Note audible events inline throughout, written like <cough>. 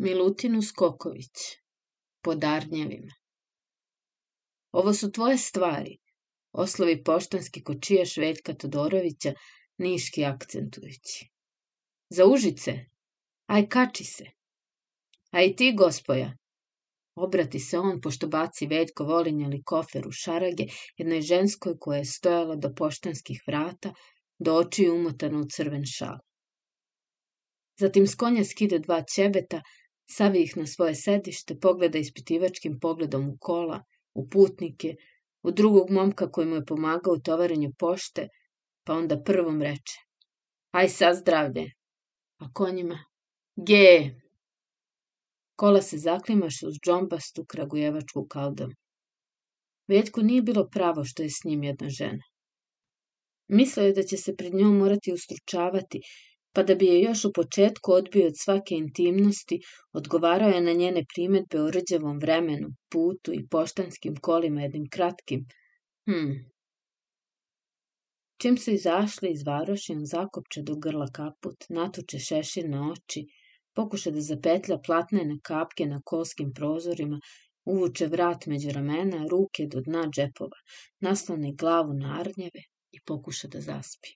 Milutinu Skoković, pod Arnjevima. Ovo su tvoje stvari, oslovi poštanski kočijaš Veljka Todorovića, niški akcentujući. Za užice? Aj, kači se. A i ti, gospoja? Obrati se on, pošto baci Veljko volinjali kofer u šarage, jednoj ženskoj koja je stojala do poštanskih vrata, do očiju umotana u crven šal. Zatim s konja skide dva ćebeta, savi ih na svoje sedište, pogleda ispitivačkim pogledom u kola, u putnike, u drugog momka koji mu je pomagao u tovarenju pošte, pa onda prvom reče. Aj sa zdravlje. A konjima? Ge! Kola se zaklimaše uz džombastu kragujevačku kaldom. Veljku nije bilo pravo što je s njim jedna žena. Mislio je da će se pred njom morati ustručavati, pa da bi je još u početku odbio od svake intimnosti, odgovarao je na njene primetbe o rđavom vremenu, putu i poštanskim kolima jednim kratkim. Hm. Čim su izašli iz varoši, on zakopče do grla kaput, natuče šešir na oči, pokuša da zapetlja platnene kapke na kolskim prozorima, uvuče vrat među ramena, ruke do dna džepova, nasloni glavu na arnjeve i pokuša da zaspi.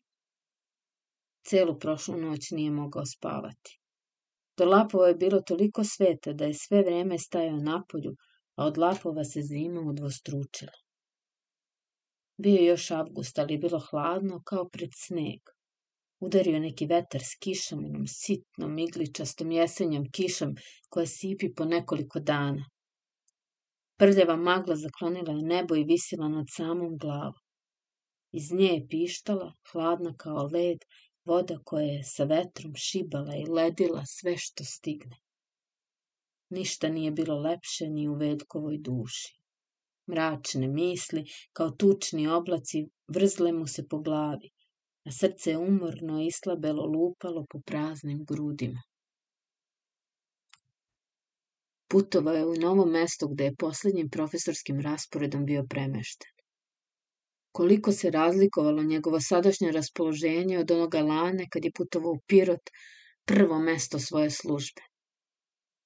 Celu prošlu noć nije mogao spavati. Do Lapova je bilo toliko sveta da je sve vreme stajao napolju, a od Lapova se zima udvostručila. Bio je još avgust, ali je bilo hladno kao pred sneg. Udario neki vetar s kišom, onom sitnom, igličastom jesenjom kišom koja sipi po nekoliko dana. Prljava magla zaklonila je nebo i visila nad samom glavom. Iz nje je pištala, hladna kao led, voda koja je sa vetrom šibala i ledila sve što stigne. Ništa nije bilo lepše ni u Veljkovoj duši. Mračne misli, kao tučni oblaci, vrzle mu se po glavi, a srce je umorno i slabelo lupalo po praznim grudima. Putovao je u novo mesto gde je poslednjim profesorskim rasporedom bio premešten koliko se razlikovalo njegovo sadašnje raspoloženje od onoga lane kad je putovao u Pirot, prvo mesto svoje službe.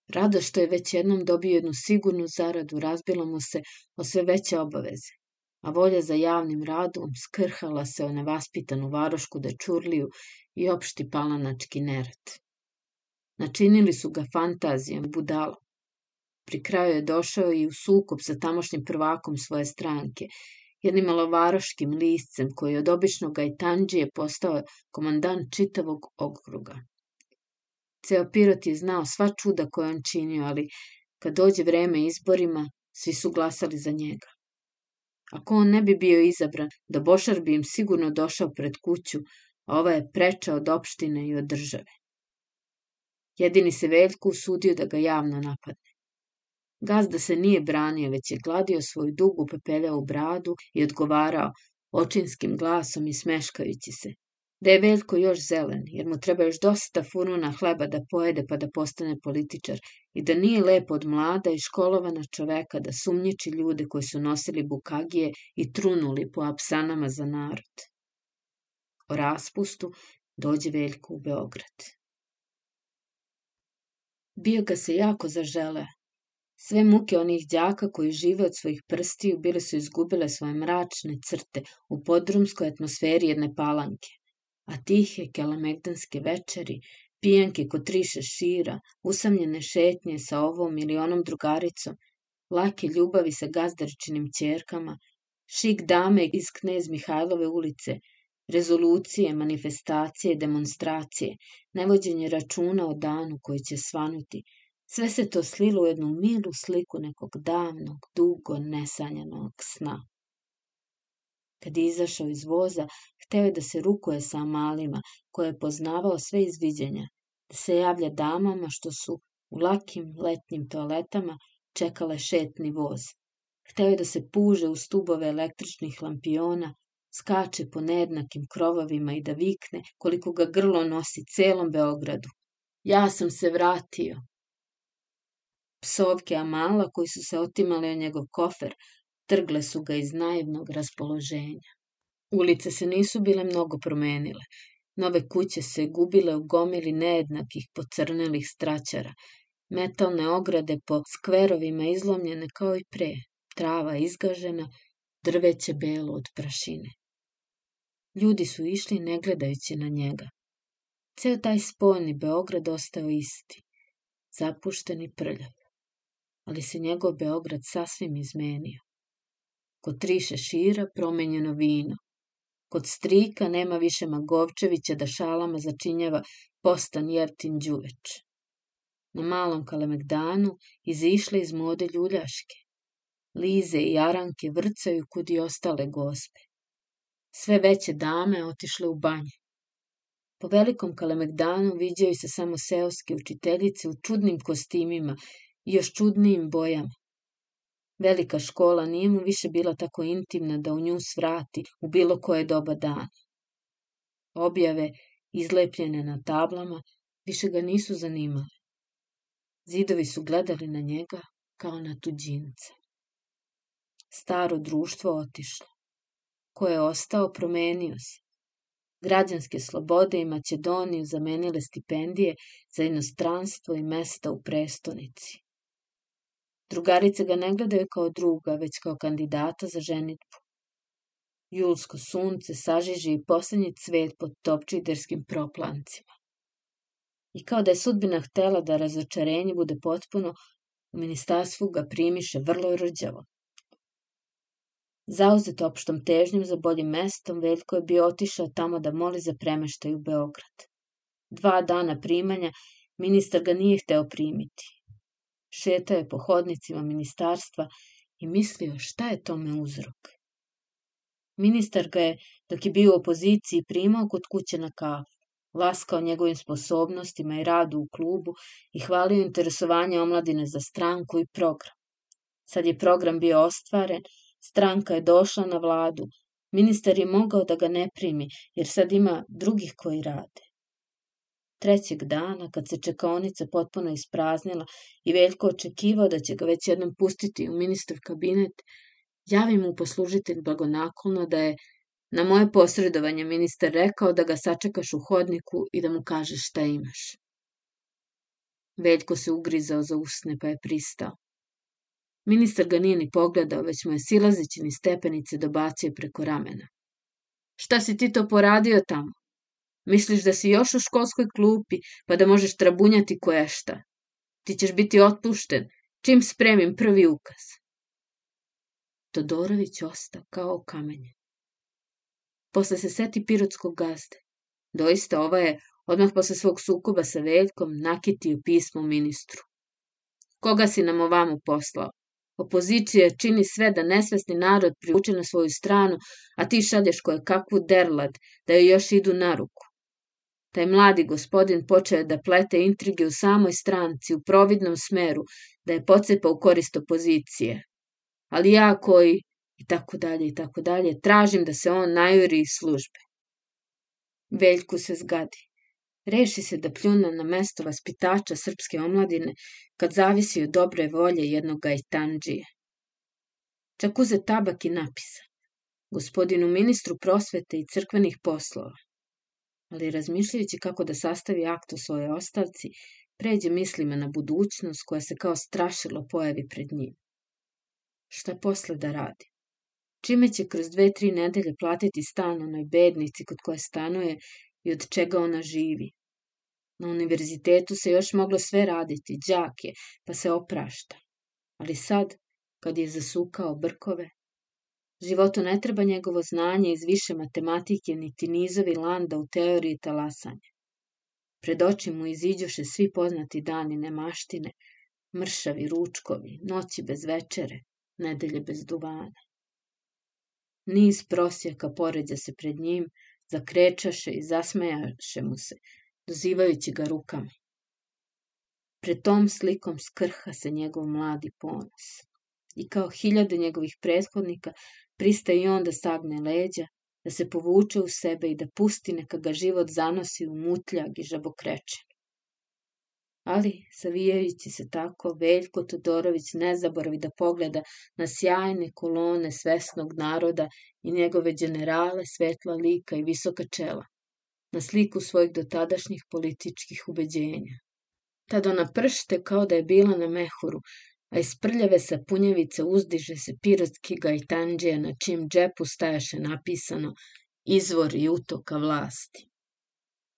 Rado što je već jednom dobio jednu sigurnu zaradu, razbilo mu se o sve veće obaveze, a volja za javnim radom skrhala se o nevaspitanu varošku dečurliju i opšti palanački nerad. Načinili su ga fantazijom budalom. Pri kraju je došao i u sukob sa tamošnjim prvakom svoje stranke jednim malovaroškim liscem koji je od običnog gajtanđije postao komandant čitavog okruga. Ceo Pirot je znao sva čuda koje on činio, ali kad dođe vreme izborima, svi su glasali za njega. Ako on ne bi bio izabran, da Bošar bi im sigurno došao pred kuću, a ova je preča od opštine i od države. Jedini se Veljko usudio da ga javno napadne. Gazda se nije branio, već je gladio svoju dugu pepeljavu bradu i odgovarao očinskim glasom i smeškajući se. Da je Veljko još zelen, jer mu treba još dosta furuna hleba da pojede pa da postane političar i da nije lepo od mlada i školovana čoveka da sumnjiči ljude koji su nosili bukagije i trunuli po apsanama za narod. O raspustu dođe Veljko u Beograd. Bio ga se jako zažele, Sve muke onih đaka koji žive od svojih prstiju bile su izgubile svoje mračne crte u podrumskoj atmosferi jedne palanke. A tihe kelamegdanske večeri, pijanke kod tri šešira, usamljene šetnje sa ovom ili onom drugaricom, lake ljubavi sa gazdaričinim ćerkama, šik dame iz knez Mihajlove ulice, rezolucije, manifestacije, demonstracije, nevođenje računa o danu koji će svanuti, Sve se to slilo u jednu milu sliku nekog davnog, dugo nesanjanog sna. Kad je izašao iz voza, hteo je da se rukuje sa malima, koje je poznavao sve izviđenja, da se javlja damama što su u lakim letnjim toaletama čekale šetni voz. Hteo je da se puže u stubove električnih lampiona, skače po nejednakim krovovima i da vikne koliko ga grlo nosi celom Beogradu. Ja sam se vratio, Psovke Amala koji su se otimale o njegov kofer, trgle su ga iz naivnog raspoloženja. Ulice se nisu bile mnogo promenile. Nove kuće se gubile u gomili nejednakih pocrnelih straćara Metalne ograde po skverovima izlomljene kao i pre, trava izgažena, drveće belo od prašine. Ljudi su išli ne gledajući na njega. Ceo taj spojni Beograd ostao isti, zapušten i prljav. Ali se njegov Beograd sasvim izmenio. Kod tri šešira promenjeno vino. Kod strika nema više Magovčevića da šalama začinjava postan jeftin đuveč. Na malom Kalemegdanu izišle iz mode ljuljaške. Lize i Aranke vrcaju kud i ostale gospe. Sve veće dame otišle u banje. Po velikom Kalemegdanu viđaju se samo seoske učiteljice u čudnim kostimima i još čudnijim bojama. Velika škola nije mu više bila tako intimna da u nju svrati u bilo koje doba dana. Objave, izlepljene na tablama, više ga nisu zanimale. Zidovi su gledali na njega kao na tuđinca. Staro društvo otišlo. Ko je ostao, promenio se. Građanske slobode i Makedoniju zamenile stipendije za inostranstvo i mesta u prestonici. Drugarice ga ne gledaju kao druga, već kao kandidata za ženitbu. Julsko sunce sažiži i poslednji cvet pod topčiderskim proplancima. I kao da je sudbina htela da razočarenje bude potpuno, u ministarstvu ga primiše vrlo rđavo. Zauzet opštom težnjom za boljim mestom, Veljko je bio otišao tamo da moli za premeštaj u Beograd. Dva dana primanja ministar ga nije hteo primiti. Šetao je po hodnicima ministarstva i mislio šta je tome uzrok. Ministar ga je, dok je bio u opoziciji, primao kod kuće na kafu, laskao njegovim sposobnostima i radu u klubu i hvalio interesovanje omladine za stranku i program. Sad je program bio ostvaren Stranka je došla na vladu. Ministar je mogao da ga ne primi, jer sad ima drugih koji rade. Trećeg dana, kad se čekaonica potpuno ispraznila i Veljko očekivao da će ga već jednom pustiti u ministar kabinet, javi mu poslužitelj blagonakolno da je na moje posredovanje ministar rekao da ga sačekaš u hodniku i da mu kažeš šta imaš. Veljko se ugrizao za usne pa je pristao. Ministar ga nije ni pogledao, već mu je silazeći ni stepenice dobacio preko ramena. Šta si ti to poradio tamo? Misliš da si još u školskoj klupi, pa da možeš trabunjati koja šta? Ti ćeš biti otpušten, čim spremim prvi ukaz. Todorović osta kao kamenje. Posle se seti pirotskog gazde. Doista, ova je, odmah posle svog sukoba sa Veljkom, nakitio pismo ministru. Koga si nam ovamo poslao? Opozicija čini sve da nesvesni narod priuče na svoju stranu, a ti šalješ koje kakvu derlad, da joj još idu na ruku. Taj mladi gospodin počeo da plete intrige u samoj stranci, u providnom smeru, da je pocepa u korist opozicije. Ali ja koji, i tako dalje, i tako dalje, tražim da se on najuri iz službe. Veljku se zgadi. Reši se da pljuna na mesto vaspitača srpske omladine kad zavisi od dobre volje jednog gajtanđije. Čak uze tabak i napisa. Gospodinu ministru prosvete i crkvenih poslova. Ali razmišljajući kako da sastavi akt o svojoj ostavci, pređe mislima na budućnost koja se kao strašilo pojavi pred njim. Šta posle da radi? Čime će kroz dve, tri nedelje platiti stan onoj bednici kod koje stanuje i od čega ona živi? Na univerzitetu se još moglo sve raditi, đak je, pa se oprašta. Ali sad, kad je zasukao brkove, životu ne treba njegovo znanje iz više matematike, niti nizovi landa u teoriji talasanja. Pred oči mu iziđoše svi poznati dani nemaštine, mršavi ručkovi, noći bez večere, nedelje bez duvana. Niz prosjaka poređa se pred njim, zakrečaše i zasmejaše mu se, dozivajući ga rukama. Pred tom slikom skrha se njegov mladi ponos. I kao hiljade njegovih prethodnika, pristaje i on da sagne leđa, da se povuče u sebe i da pusti neka ga život zanosi u mutljag i žabokreče. Ali, savijajući se tako, Veljko Todorović ne zaboravi da pogleda na sjajne kolone svesnog naroda i njegove generale, svetla lika i visoka čela na sliku svojih dotadašnjih političkih ubeđenja. Tad ona pršte kao da je bila na mehuru, a iz prljave sapunjevice uzdiže se pirotski gajtanđija na čijem džepu stajaše napisano izvor i utoka vlasti.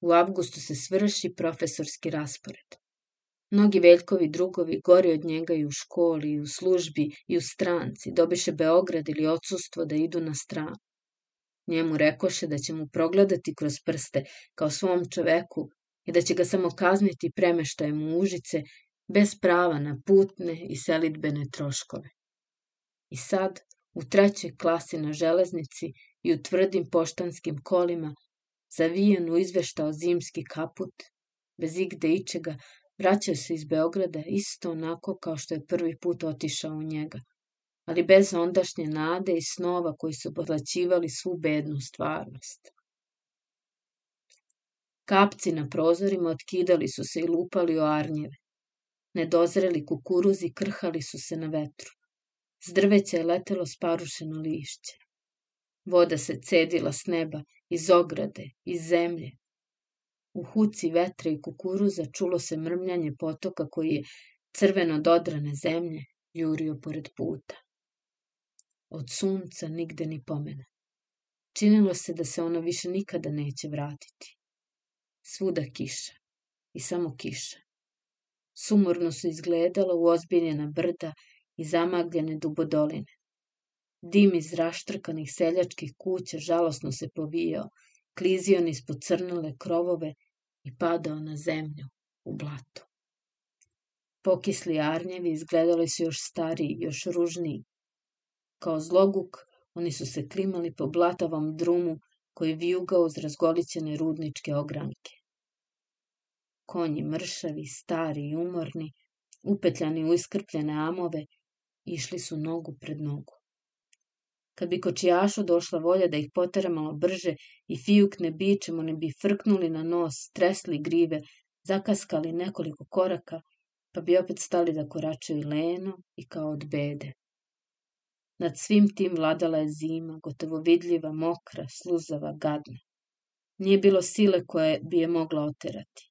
U avgustu se svrši profesorski raspored. Mnogi Veljkovi drugovi gori od njega i u školi, i u službi, i u stranci, dobiše Beograd ili odsustvo da idu na stranu. Njemu rekoše da će mu progledati kroz prste kao svom čoveku i da će ga samo kazniti premeštajem u Užice bez prava na putne i selitbene troškove. I sad, u trećoj klasi na železnici i u tvrdim poštanskim kolima, zavijen u izveštao zimski kaput, bez igde ičega, vraćao se iz Beograda isto onako kao što je prvi put otišao u njega, ali bez ondašnje nade i snova koji su podlaćivali svu bednu stvarnost. Kapci na prozorima otkidali su se i lupali o arnjeve. Nedozreli kukuruzi krhali su se na vetru. S drveća je letelo sparušeno lišće. Voda se cedila s neba, iz ograde, iz zemlje. U huci vetra i kukuruza čulo se mrmljanje potoka koji je crveno dodrane zemlje jurio pored puta. Od sunca nigde ni pomena. Činilo se da se ono više nikada neće vratiti. Svuda kiša. I samo kiša. Sumorno su izgledala u ozbiljena brda i zamagljene dubodoline. Dim iz raštrkanih seljačkih kuća žalosno se povijao, klizio niz pocrnule krovove i padao na zemlju, u blato. Pokisli arnjevi izgledali su još stariji, još ružniji. Kao zloguk, oni su se klimali po blatavom drumu koji vijugao uz razgolićene rudničke ogranke. Konji mršavi, stari i umorni, upetljani u iskrpljene amove, išli su nogu pred nogu. Kad bi kočijašu došla volja da ih potera malo brže i fijukne bičem, oni bi frknuli na nos, tresli grive, zakaskali nekoliko koraka, pa bi opet stali da koračaju leno i kao od bede. Nad svim tim vladala je zima, gotovo vidljiva, mokra, sluzava, gadna. Nije bilo sile koje bi je mogla oterati.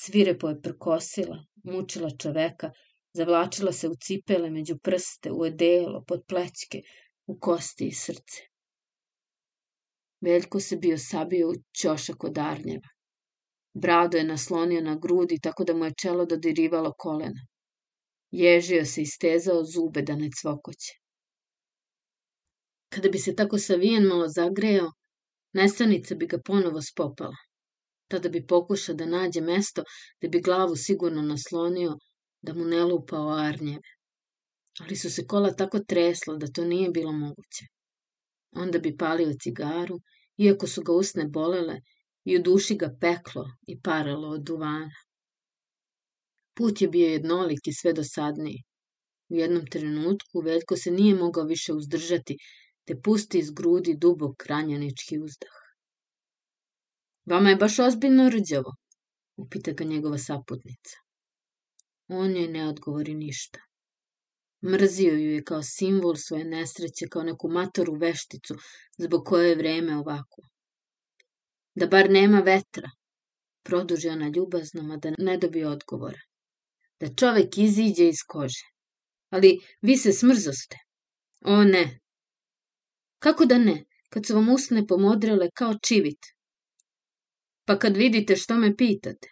Svirepo je prkosila, mučila čoveka, zavlačila se u cipele, među prste, u edelo, pod plećke, u kosti i srce. Veljko se bio sabio u ćošak od arnjeva. Brado je naslonio na grudi tako da mu je čelo dodirivalo kolena. Ježio se i stezao zube da ne cvokoće. Kada bi se tako savijen malo zagrejao, nesanica bi ga ponovo spopala. Tada bi pokušao da nađe mesto da bi glavu sigurno naslonio da mu ne lupa o arnjeve. Ali su se kola tako tresla da to nije bilo moguće. Onda bi palio cigaru, iako su ga usne bolele i u duši ga peklo i paralo od duvana. Put je bio jednolik i sve dosadniji. U jednom trenutku Veljko se nije mogao više uzdržati, te pusti iz grudi dubok ranjanički uzdah. Vama je baš ozbiljno rđavo, upita ga njegova saputnica. On joj ne odgovori ništa. Mrzio ju je kao simbol svoje nesreće, kao neku matoru vešticu, zbog koje je vreme ovako. Da bar nema vetra, produži ona ljubazno, a da ne dobije odgovora. Da čovek iziđe iz kože. Ali vi se smrzoste. O ne. Kako da ne, kad su vam usne pomodrele kao čivit, Pa kad vidite što me pitate,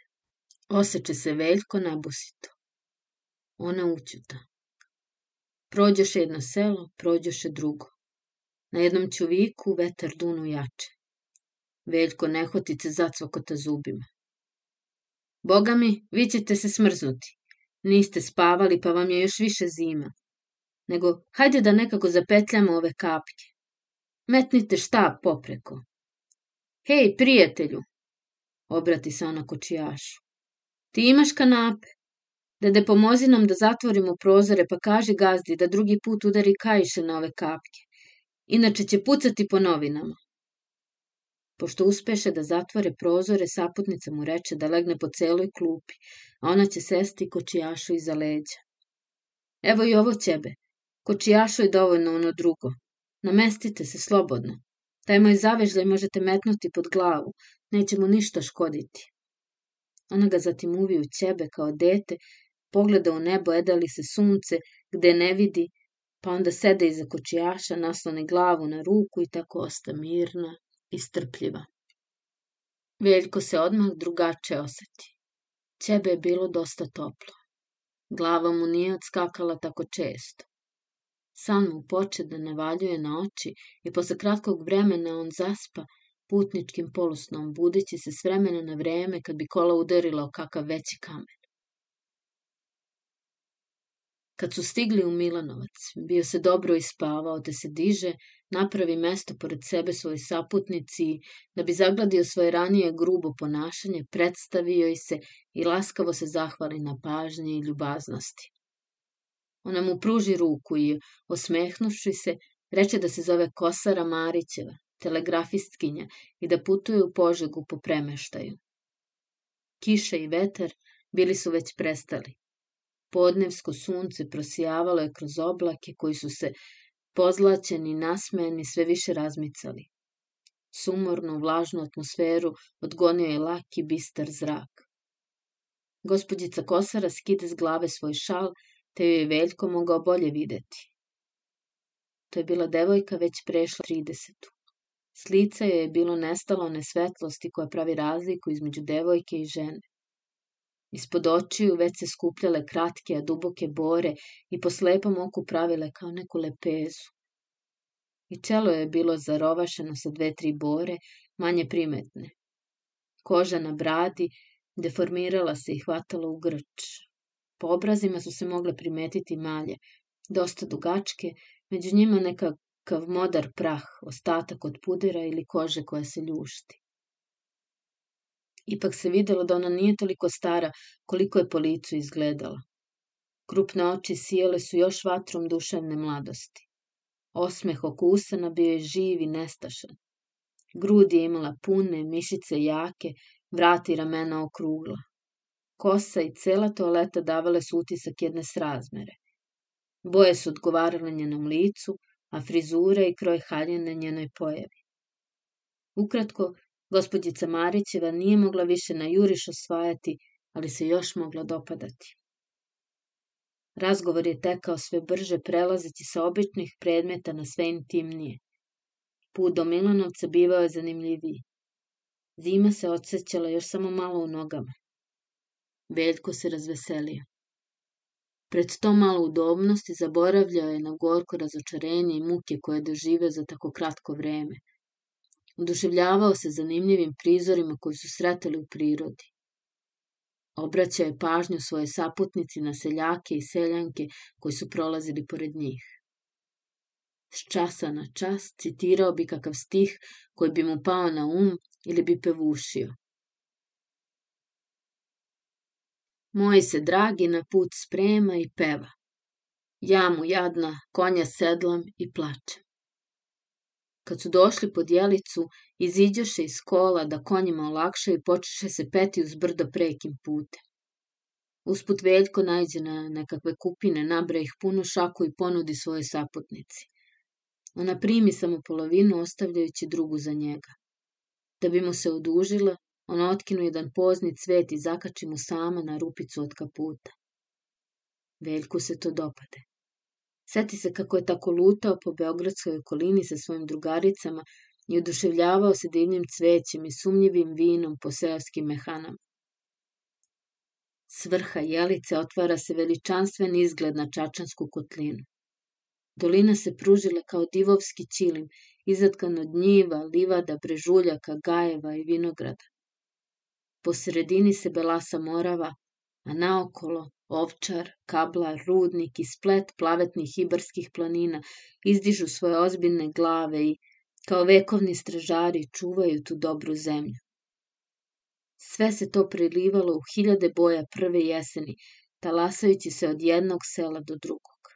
oseče se veljko nabusito. Ona učuta. Prođoše jedno selo, prođoše drugo. Na jednom čuviku vetar dunu jače. Veljko nehotice zacvokota zubima. Boga mi, vi ćete se smrznuti. Niste spavali, pa vam je još više zima. Nego, hajde da nekako zapetljamo ove kapke. Metnite štab popreko. Hej, prijatelju, obrati se ona kočijašu. Ti imaš kanape. Dede, pomozi nam da zatvorimo prozore, pa kaži gazdi da drugi put udari kajiše na ove kapke. Inače će pucati po novinama. Pošto uspeše da zatvore prozore, saputnica mu reče da legne po celoj klupi, a ona će sesti kočijašu iza leđa. Evo i ovo ćebe. Kočijašu je dovoljno ono drugo. Namestite se slobodno. Taj moj zavežljaj možete metnuti pod glavu, neće mu ništa škoditi. Ona ga zatim uvi u ćebe kao dete, pogleda u nebo, edali se sunce, gde ne vidi, pa onda sede iza kočijaša, nasloni glavu na ruku i tako osta mirna i strpljiva. Veljko se odmah drugače oseti. Ćebe je bilo dosta toplo. Glava mu nije odskakala tako često. San mu poče da navaljuje na oči i posle kratkog vremena on zaspa putničkim polusnom, budeći se s vremena na vreme kad bi kola udarila o kakav veći kamen. Kad su stigli u Milanovac, bio se dobro ispavao, te se diže, napravi mesto pored sebe svoj saputnici da bi zagladio svoje ranije grubo ponašanje, predstavio i se i laskavo se zahvali na pažnji i ljubaznosti. Ona mu pruži ruku i, osmehnuši se, reče da se zove Kosara Marićeva, telegrafistkinja i da putuje u Požegu po premeštaju. Kiša i vetar bili su već prestali. Podnevsko sunce prosijavalo je kroz oblake koji su se pozlaćeni, nasmejani, sve više razmicali. Sumornu, vlažnu atmosferu odgonio je laki, bistar zrak. Gospodjica Kosara skide s glave svoj šal, te joj je Veljko mogao bolje videti. To je bila devojka već prešla tridesetu. S lica je bilo nestalo one svetlosti koja pravi razliku između devojke i žene. Ispod očiju već se skupljale kratke, a duboke bore i po slepom oku pravile kao neku lepezu. I čelo je bilo zarovašeno sa dve, tri bore, manje primetne. Koža na bradi deformirala se i hvatala u grč. Po obrazima su se mogle primetiti malje, dosta dugačke, među njima nekakav modar prah, ostatak od pudera ili kože koja se ljušti. Ipak se videlo da ona nije toliko stara koliko je po licu izgledala. Krupne oči sijele su još vatrom duševne mladosti. Osmeh oko usana bio je živ i nestašan. Grud je imala pune, mišice jake, vrati ramena okrugla. Kosa i cela toaleta davale su utisak jedne srazmere. Boje su odgovarale njenom licu, a frizura i kroj haljene njenoj pojavi. Ukratko, Gospodjica Marićeva nije mogla više na juriš osvajati, ali se još mogla dopadati. Razgovor je tekao sve brže, prelazeći sa običnih predmeta na sve intimnije. Put do Milanovca bivao je zanimljiviji. Zima se odsećala još samo malo u nogama. Veljko se razveselio. Pred to malo udobnosti zaboravljao je na gorko razočarenje i muke koje je doživeo za tako kratko vreme. Oduševljavao se zanimljivim prizorima koji su sretali u prirodi. Obraćao je pažnju svoje saputnici na seljake i seljanke koji su prolazili pored njih. S časa na čas citirao bi kakav stih koji bi mu pao na um ili bi pevušio. Moj se dragi na put sprema i peva. Ja mu jadna konja sedlam i plačem. Kad su došli pod jelicu, iziđoše iz kola da konjima olakšaju i počeše se peti uz brdo prekim putem. Usput Veljko najđe na nekakve kupine, nabra ih puno šaku i ponudi svoje saputnici. Ona primi samo polovinu, ostavljajući drugu za njega. Da bi mu se odužila, ona otkinu jedan pozni cvet i zakači mu sama na rupicu od kaputa. Veljku se to dopade. Seti se kako je tako lutao po Beogradskoj okolini sa svojim drugaricama i oduševljavao se divnim cvećem i sumnjivim vinom po seoskim mehanama. Svrha jelice otvara se veličanstven izgled na Čačansku kotlinu. Dolina se pružila kao divovski čilim, izatkan od njiva, livada, brežuljaka, gajeva i vinograda. Po sredini se belasa morava, a naokolo Ovčar, kablar, rudnik i splet plavetnih ibarskih planina izdižu svoje ozbiljne glave i, kao vekovni stražari, čuvaju tu dobru zemlju. Sve se to prilivalo u hiljade boja prve jeseni, talasajući se od jednog sela do drugog.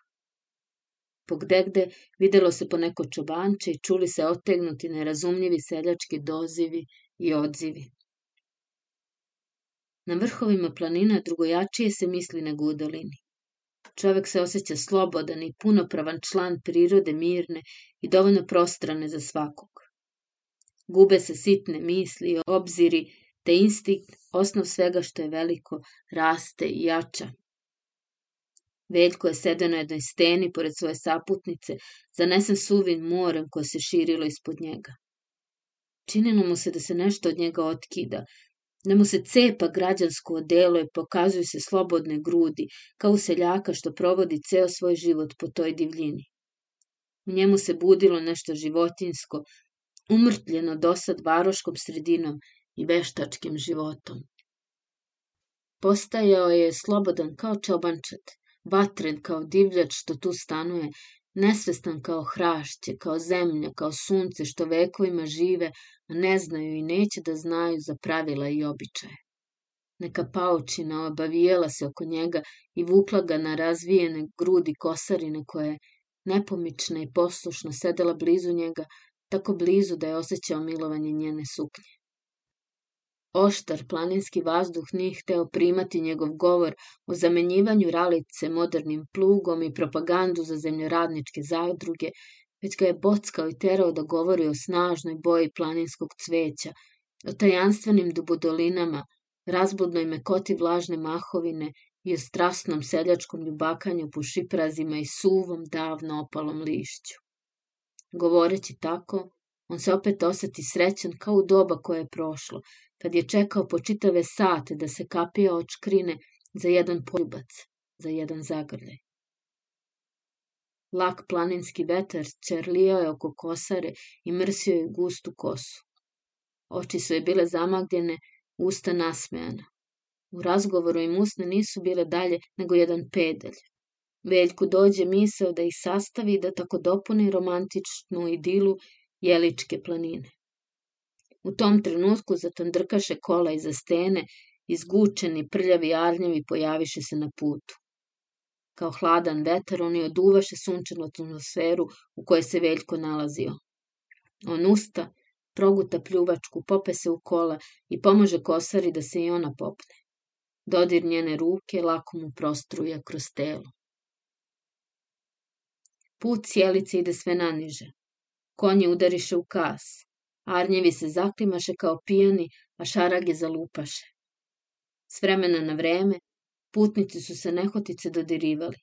Pogdegde videlo se po neko čobanče i čuli se otegnuti nerazumljivi seljački dozivi i odzivi. Na vrhovima planina drugojačije se misli nego u dolini. Čovek se osjeća slobodan i punopravan član prirode mirne i dovoljno prostrane za svakog. Gube se sitne misli, obziri, te instinkt, osnov svega što je veliko, raste i jača. Veljko je sedeo na jednoj steni pored svoje saputnice, zanesen suvim morem koje se širilo ispod njega. Činilo mu se da se nešto od njega otkida, da mu se cepa građansko odelo i pokazuju se slobodne grudi, kao seljaka što provodi ceo svoj život po toj divljini. U njemu se budilo nešto životinsko, umrtljeno dosad varoškom sredinom i veštačkim životom. Postajao je slobodan kao čobančat, vatren kao divljač što tu stanuje, nesvestan kao hrašće, kao zemlja, kao sunce što vekovima žive, a ne znaju i neće da znaju za pravila i običaje. Neka paučina obavijela se oko njega i vukla ga na razvijene grudi kosarine koja je nepomična i poslušno sedela blizu njega, tako blizu da je osjećao milovanje njene suknje. Oštar planinski vazduh nije hteo primati njegov govor o zamenjivanju ralice modernim plugom i propagandu za zemljoradničke zadruge, već ga je bockao i terao da govori o snažnoj boji planinskog cveća, o tajanstvenim dubodolinama, razbudnoj mekoti vlažne mahovine i o strasnom seljačkom ljubakanju po šiprazima i suvom davno opalom lišću. Govoreći tako, on se opet oseti srećan kao u doba koje je prošlo, kad je čekao po čitave sate da se kapija od škrine za jedan poljubac, za jedan zagrljaj. Lak planinski vetar čerlijao je oko kosare i mrsio je gustu kosu. Oči su je bile zamagljene, usta nasmejana. U razgovoru im usne nisu bile dalje nego jedan pedelj. Veljku dođe misao da ih sastavi da tako dopuni romantičnu idilu Jeličke planine. U tom trenutku zatandrkaše kola iza stene, izgučeni, prljavi arnjevi pojaviše se na putu. Kao hladan vetar oni oduvaše sunčanu atmosferu u kojoj se Veljko nalazio. On usta, proguta pljuvačku, pope se u kola i pomože kosari da se i ona popne. Dodir njene ruke lako mu prostruja kroz telo. Put sjelice ide sve naniže. Konji udariše u kas. Arnjevi se zaklimaše kao pijani, a šarage zalupaše. S vremena na vreme, putnici su se nehotice dodirivali.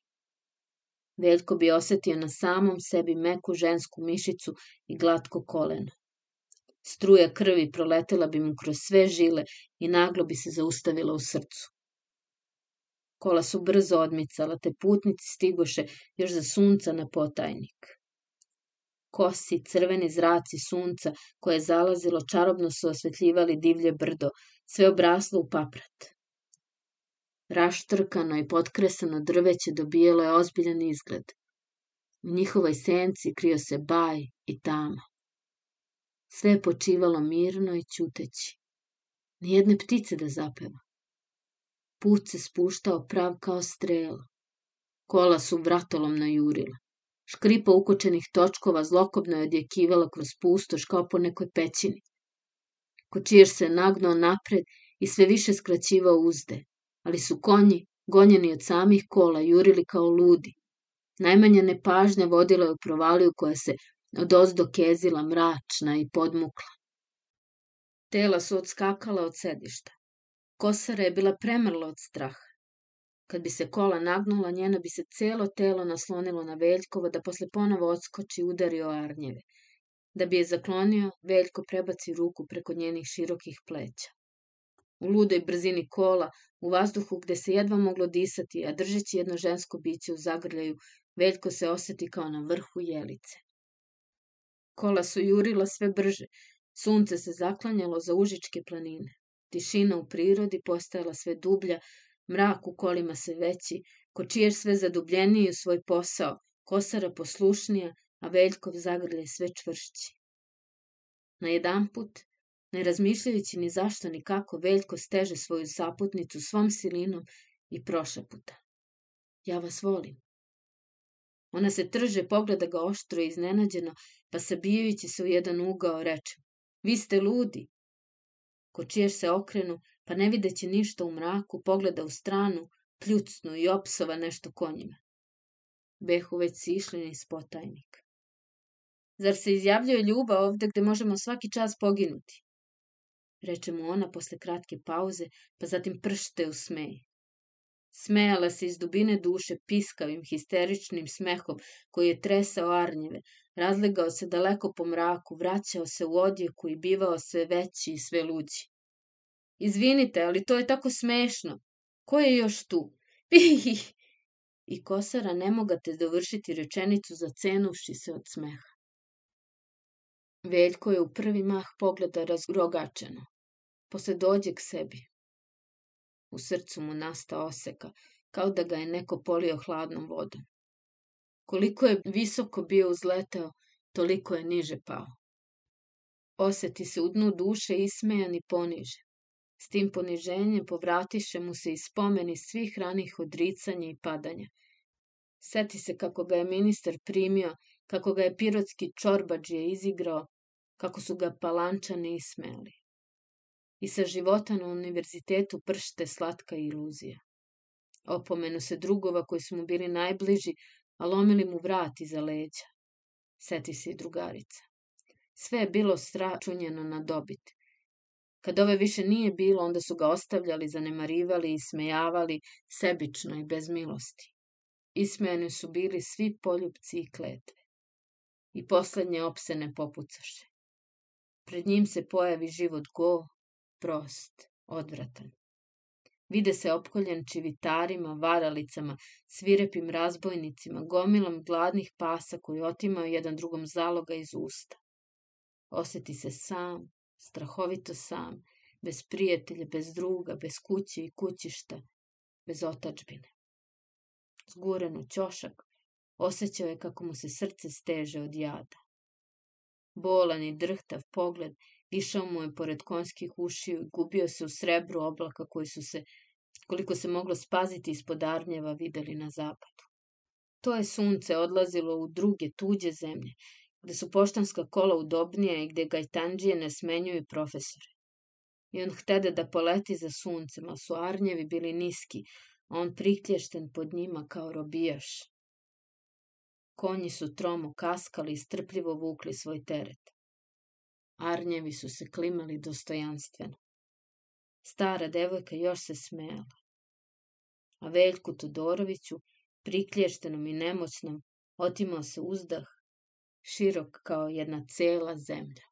Veljko bi osetio na samom sebi meku žensku mišicu i glatko koleno. Struja krvi proletela bi mu kroz sve žile i naglo bi se zaustavila u srcu. Kola su brzo odmicala, te putnici stigoše još za sunca na potajnik kosi, crveni zraci sunca koje je zalazilo čarobno su osvetljivali divlje brdo, sve obraslo u paprat. Raštrkano i potkresano drveće dobijelo je ozbiljan izgled. U njihovoj senci krio se baj i tama. Sve je počivalo mirno i ćuteći. Nijedne ptice da zapeva. Put se spuštao prav kao strela. Kola su vratolom najurila. Škripa ukočenih točkova zlokobno je odjekivala kroz pustoš kao po nekoj pećini. Kočijer se nagnuo napred i sve više skraćivao uzde, ali su konji, gonjeni od samih kola, jurili kao ludi. Najmanja nepažnja vodila je u provaliju koja se od ozdo kezila mračna i podmukla. Tela su odskakala od sedišta. Kosara je bila premrla od straha. Kad bi se kola nagnula, njeno bi se celo telo naslonilo na Veljkovo da posle ponovo odskoči i udari o arnjeve. Da bi je zaklonio, Veljko prebaci ruku preko njenih širokih pleća. U ludoj brzini kola, u vazduhu gde se jedva moglo disati, a držeći jedno žensko biće u zagrljaju, Veljko se oseti kao na vrhu jelice. Kola su jurila sve brže, sunce se zaklanjalo za užičke planine. Tišina u prirodi postajala sve dublja, Mrak u kolima se veći, kočijer sve zadubljeniji u svoj posao, kosara poslušnija, a Veljkov zagrlje sve čvršći. Na jedan put, ne razmišljajući ni zašto ni kako, Veljko steže svoju saputnicu svom silinom i prošaputa. Ja vas volim. Ona se trže, pogleda ga oštro i iznenađeno, pa sabijajući se u jedan ugao reče, vi ste ludi. Kočijer se okrenu, pa ne videći ništa u mraku, pogleda u stranu, pljucnu i opsova nešto konjima. Behu već si išli niz potajnik. Zar se izjavljuje ljubav ovde gde možemo svaki čas poginuti? reče mu ona posle kratke pauze, pa zatim pršte u smej. Smejala se iz dubine duše piskavim, histeričnim smehom koji je tresao arnjeve, razlegao se daleko po mraku, vraćao se u odjeku i bivao sve veći i sve luđi. Izvinite, ali to je tako smešno. Ko je još tu? Pih! <laughs> I kosara ne mogate dovršiti rečenicu zacenuvši se od smeha. Veljko je u prvi mah pogleda razrogačeno. Posle dođe k sebi. U srcu mu nasta oseka, kao da ga je neko polio hladnom vodom. Koliko je visoko bio uzletao, toliko je niže pao. Oseti se u dnu duše ismejan i ponižen. S tim poniženjem povratiše mu se i spomeni svih ranih odricanja i padanja. Seti se kako ga je ministar primio, kako ga je pirotski čorbađije izigrao, kako su ga palančani ismeli. I sa života na univerzitetu pršte slatka iluzija. Opomenu se drugova koji su mu bili najbliži, a lomili mu vrat iza leđa. Seti se i drugarica. Sve je bilo stračunjeno na dobit. Kad ove više nije bilo, onda su ga ostavljali, zanemarivali i smejavali sebično i bez milosti. Ismejani su bili svi poljubci i kletve. I poslednje opsene popucaše. Pred njim se pojavi život go, prost, odvratan. Vide se opkoljen čivitarima, varalicama, svirepim razbojnicima, gomilom gladnih pasa koji otimaju jedan drugom zaloga iz usta. Oseti se sam, strahovito sam, bez prijatelja, bez druga, bez kuće i kućišta, bez otačbine. Zguren u ćošak, osjećao je kako mu se srce steže od jada. Bolan i drhtav pogled išao mu je pored konjskih ušiju i gubio se u srebru oblaka koji su se, koliko se moglo spaziti ispod arnjeva, videli na zapadu. To je sunce odlazilo u druge tuđe zemlje, gde su poštanska kola udobnije i gde gajtanđije ne smenjuju profesore. I on htede da poleti za suncem, a su arnjevi bili niski, a on priklješten pod njima kao robijaš. Konji su tromo kaskali i strpljivo vukli svoj teret. Arnjevi su se klimali dostojanstveno. Stara devojka još se smejala. A Veljku Todoroviću, priklještenom i nemoćnom, otimao se uzdah širok kao jedna cela zemlja.